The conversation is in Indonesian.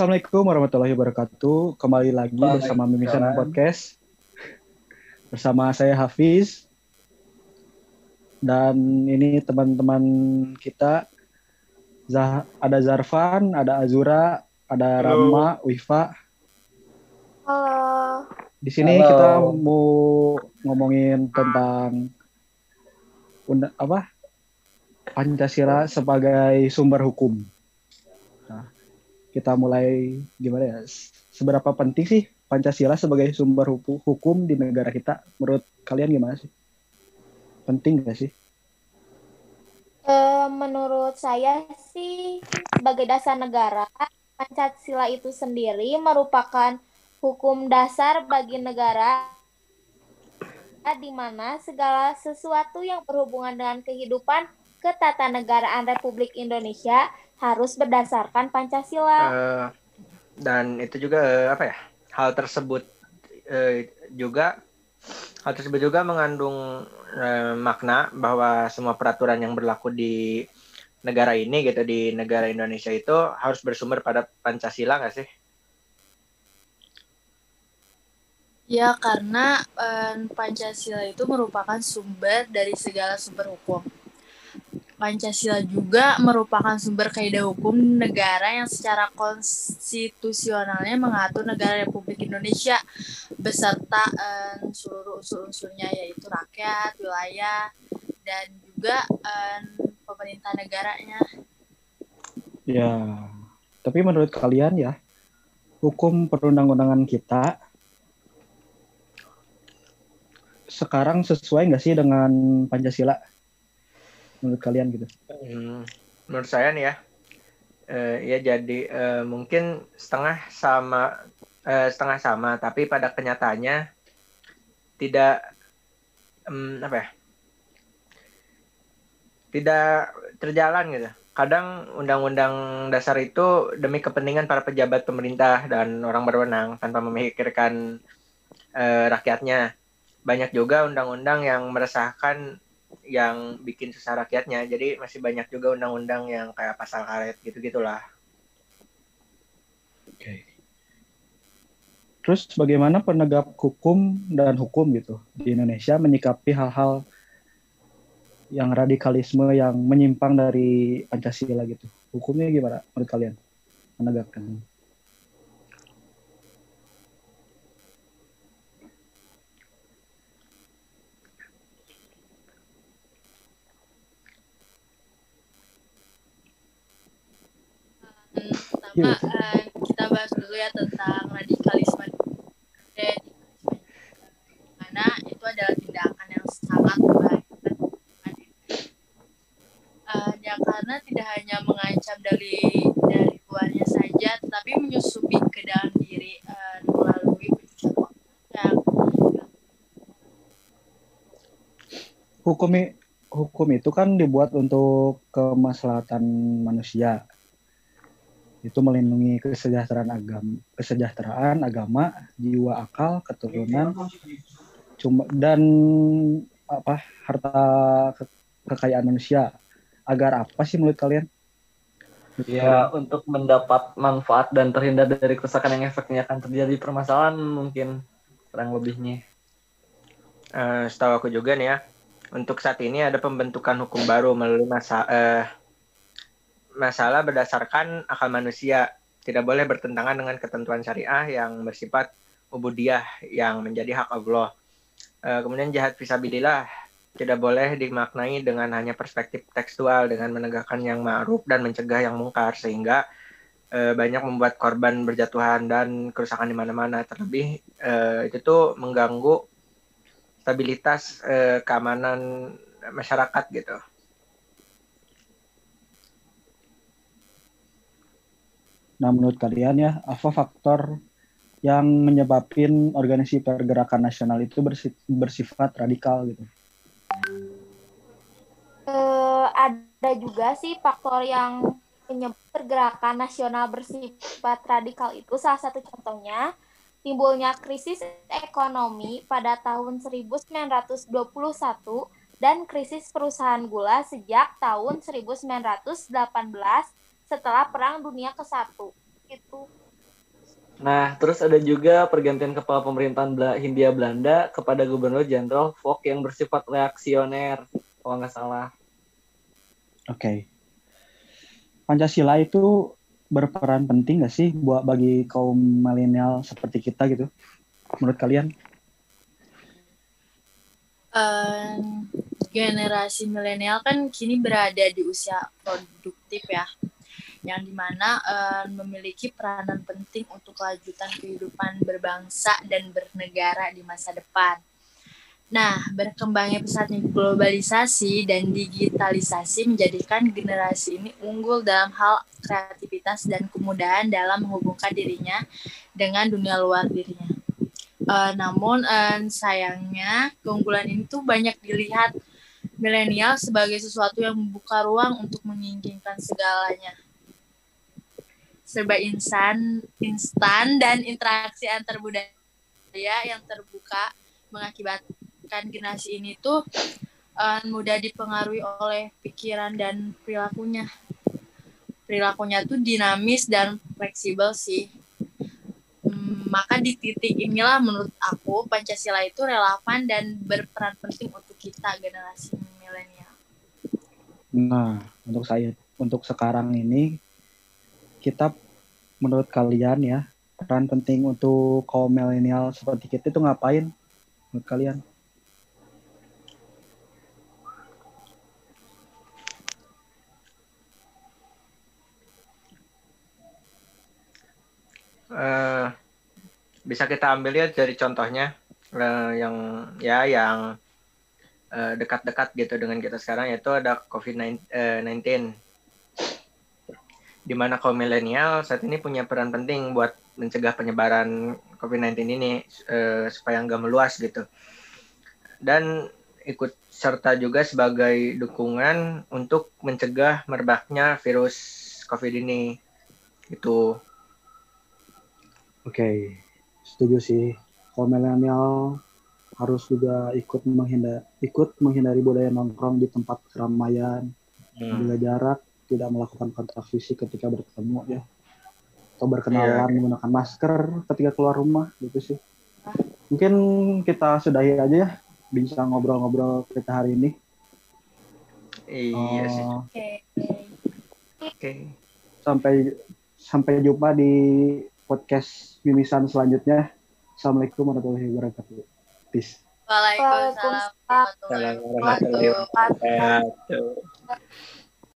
Assalamualaikum warahmatullahi wabarakatuh. Kembali lagi bersama Mimisan Podcast. Bersama saya Hafiz. Dan ini teman-teman kita Zah ada Zarfan, ada Azura, ada Halo. Rama, Wifa. Halo. Di sini Halo. kita mau ngomongin tentang apa? Pancasila sebagai sumber hukum. Kita mulai gimana ya? Seberapa penting sih Pancasila sebagai sumber hukum di negara kita? Menurut kalian gimana sih? Penting gak sih? Eh, menurut saya sih sebagai dasar negara, Pancasila itu sendiri merupakan hukum dasar bagi negara di mana segala sesuatu yang berhubungan dengan kehidupan ketatanegaraan Republik Indonesia harus berdasarkan Pancasila. Eh, dan itu juga eh, apa ya hal tersebut eh, juga hal tersebut juga mengandung eh, makna bahwa semua peraturan yang berlaku di negara ini gitu di negara Indonesia itu harus bersumber pada Pancasila nggak sih? Ya, karena eh, Pancasila itu merupakan sumber dari segala sumber hukum. Pancasila juga merupakan sumber kaidah hukum negara yang secara konstitusionalnya mengatur negara Republik Indonesia beserta eh, seluruh unsur-unsurnya yaitu rakyat, wilayah, dan juga eh, pemerintah negaranya. Ya, tapi menurut kalian ya, hukum perundang-undangan kita sekarang sesuai nggak sih dengan Pancasila? Menurut kalian gitu? Hmm, menurut saya nih ya, eh, ya jadi eh, mungkin setengah sama eh, setengah sama, tapi pada kenyataannya tidak em, apa ya, tidak terjalan gitu. Kadang undang-undang dasar itu demi kepentingan para pejabat pemerintah dan orang berwenang tanpa memikirkan eh, rakyatnya. Banyak juga undang-undang yang meresahkan yang bikin susah rakyatnya. Jadi masih banyak juga undang-undang yang kayak pasal karet gitu-gitulah. Oke. Terus bagaimana penegak hukum dan hukum gitu di Indonesia menyikapi hal-hal yang radikalisme yang menyimpang dari Pancasila gitu? Hukumnya gimana menurut kalian menegakkan? Kita bahas dulu ya tentang radikalisme. Mana itu adalah tindakan yang sangat membahayakan. Eh, ya karena tidak hanya mengancam dari dari luarnya saja, tetapi menyusupi ke dalam diri eh, melalui yang Hukum hukum itu kan dibuat untuk kemaslahatan manusia. Itu melindungi kesejahteraan agama, kesejahteraan agama, jiwa akal, keturunan, cuma dan apa harta ke- kekayaan manusia. Agar apa sih menurut kalian? Ya, untuk mendapat manfaat dan terhindar dari kerusakan yang efeknya akan terjadi permasalahan mungkin kurang lebihnya. Eh, setahu aku juga nih ya, untuk saat ini ada pembentukan hukum baru melalui masa eh, masalah berdasarkan akal manusia. Tidak boleh bertentangan dengan ketentuan syariah yang bersifat ubudiyah yang menjadi hak Allah. Eh, kemudian jahat fisabilillah tidak boleh dimaknai dengan hanya perspektif tekstual dengan menegakkan yang ma'ruf dan mencegah yang mungkar sehingga eh, banyak membuat korban berjatuhan dan kerusakan di mana-mana terlebih eh, itu tuh mengganggu stabilitas eh, keamanan masyarakat gitu. Nah, menurut kalian ya, apa faktor yang menyebabkan organisasi pergerakan nasional itu bersi- bersifat radikal gitu? Eh, ada juga sih faktor yang penyebab pergerakan nasional bersifat radikal itu salah satu contohnya timbulnya krisis ekonomi pada tahun 1921 dan krisis perusahaan gula sejak tahun 1918 setelah Perang Dunia ke-1. Itu. Nah, terus ada juga pergantian kepala pemerintahan Bela- Hindia Belanda kepada Gubernur Jenderal Fok yang bersifat reaksioner, kalau nggak salah. Oke. Pancasila itu berperan penting nggak sih buat bagi kaum milenial seperti kita gitu? Menurut kalian? Eh, generasi milenial kan kini berada di usia produktif ya, yang di mana eh, memiliki peranan penting untuk kelanjutan kehidupan berbangsa dan bernegara di masa depan. Nah, berkembangnya pesatnya globalisasi dan digitalisasi menjadikan generasi ini unggul dalam hal kreativitas dan kemudahan dalam menghubungkan dirinya dengan dunia luar dirinya. Eh, namun eh, sayangnya keunggulan ini tuh banyak dilihat milenial sebagai sesuatu yang membuka ruang untuk menginginkan segalanya. Serba insan, instan dan interaksi antar budaya yang terbuka mengakibatkan generasi ini tuh eh, mudah dipengaruhi oleh pikiran dan perilakunya. Perilakunya tuh dinamis dan fleksibel sih. Hmm, maka di titik inilah menurut aku Pancasila itu relevan dan berperan penting untuk kita generasi milenial. Nah, untuk saya, untuk sekarang ini, kita menurut kalian ya, peran penting untuk kaum milenial seperti kita itu ngapain? Menurut kalian? Eh, bisa kita ambil ya dari contohnya eh, yang ya yang eh, dekat-dekat gitu dengan kita sekarang yaitu ada COVID-19 di mana kaum milenial saat ini punya peran penting buat mencegah penyebaran COVID-19 ini eh, supaya nggak meluas gitu dan ikut serta juga sebagai dukungan untuk mencegah merebaknya virus COVID ini gitu. Oke, setuju sih. Kaum milenial harus juga ikut menghindar, ikut menghindari budaya nongkrong di tempat keramaian, Hmm. menjaga jarak, tidak melakukan kontak fisik ketika bertemu ya, atau berkenalan menggunakan masker ketika keluar rumah gitu sih. Mungkin kita sudahi aja ya, bincang ngobrol-ngobrol kita hari ini. Iya sih. Oh, Oke. Oke. sampai sampai jumpa di podcast mimisan selanjutnya. Assalamualaikum warahmatullahi wabarakatuh. Peace. Waalaikumsalam warahmatullahi wabarakatuh.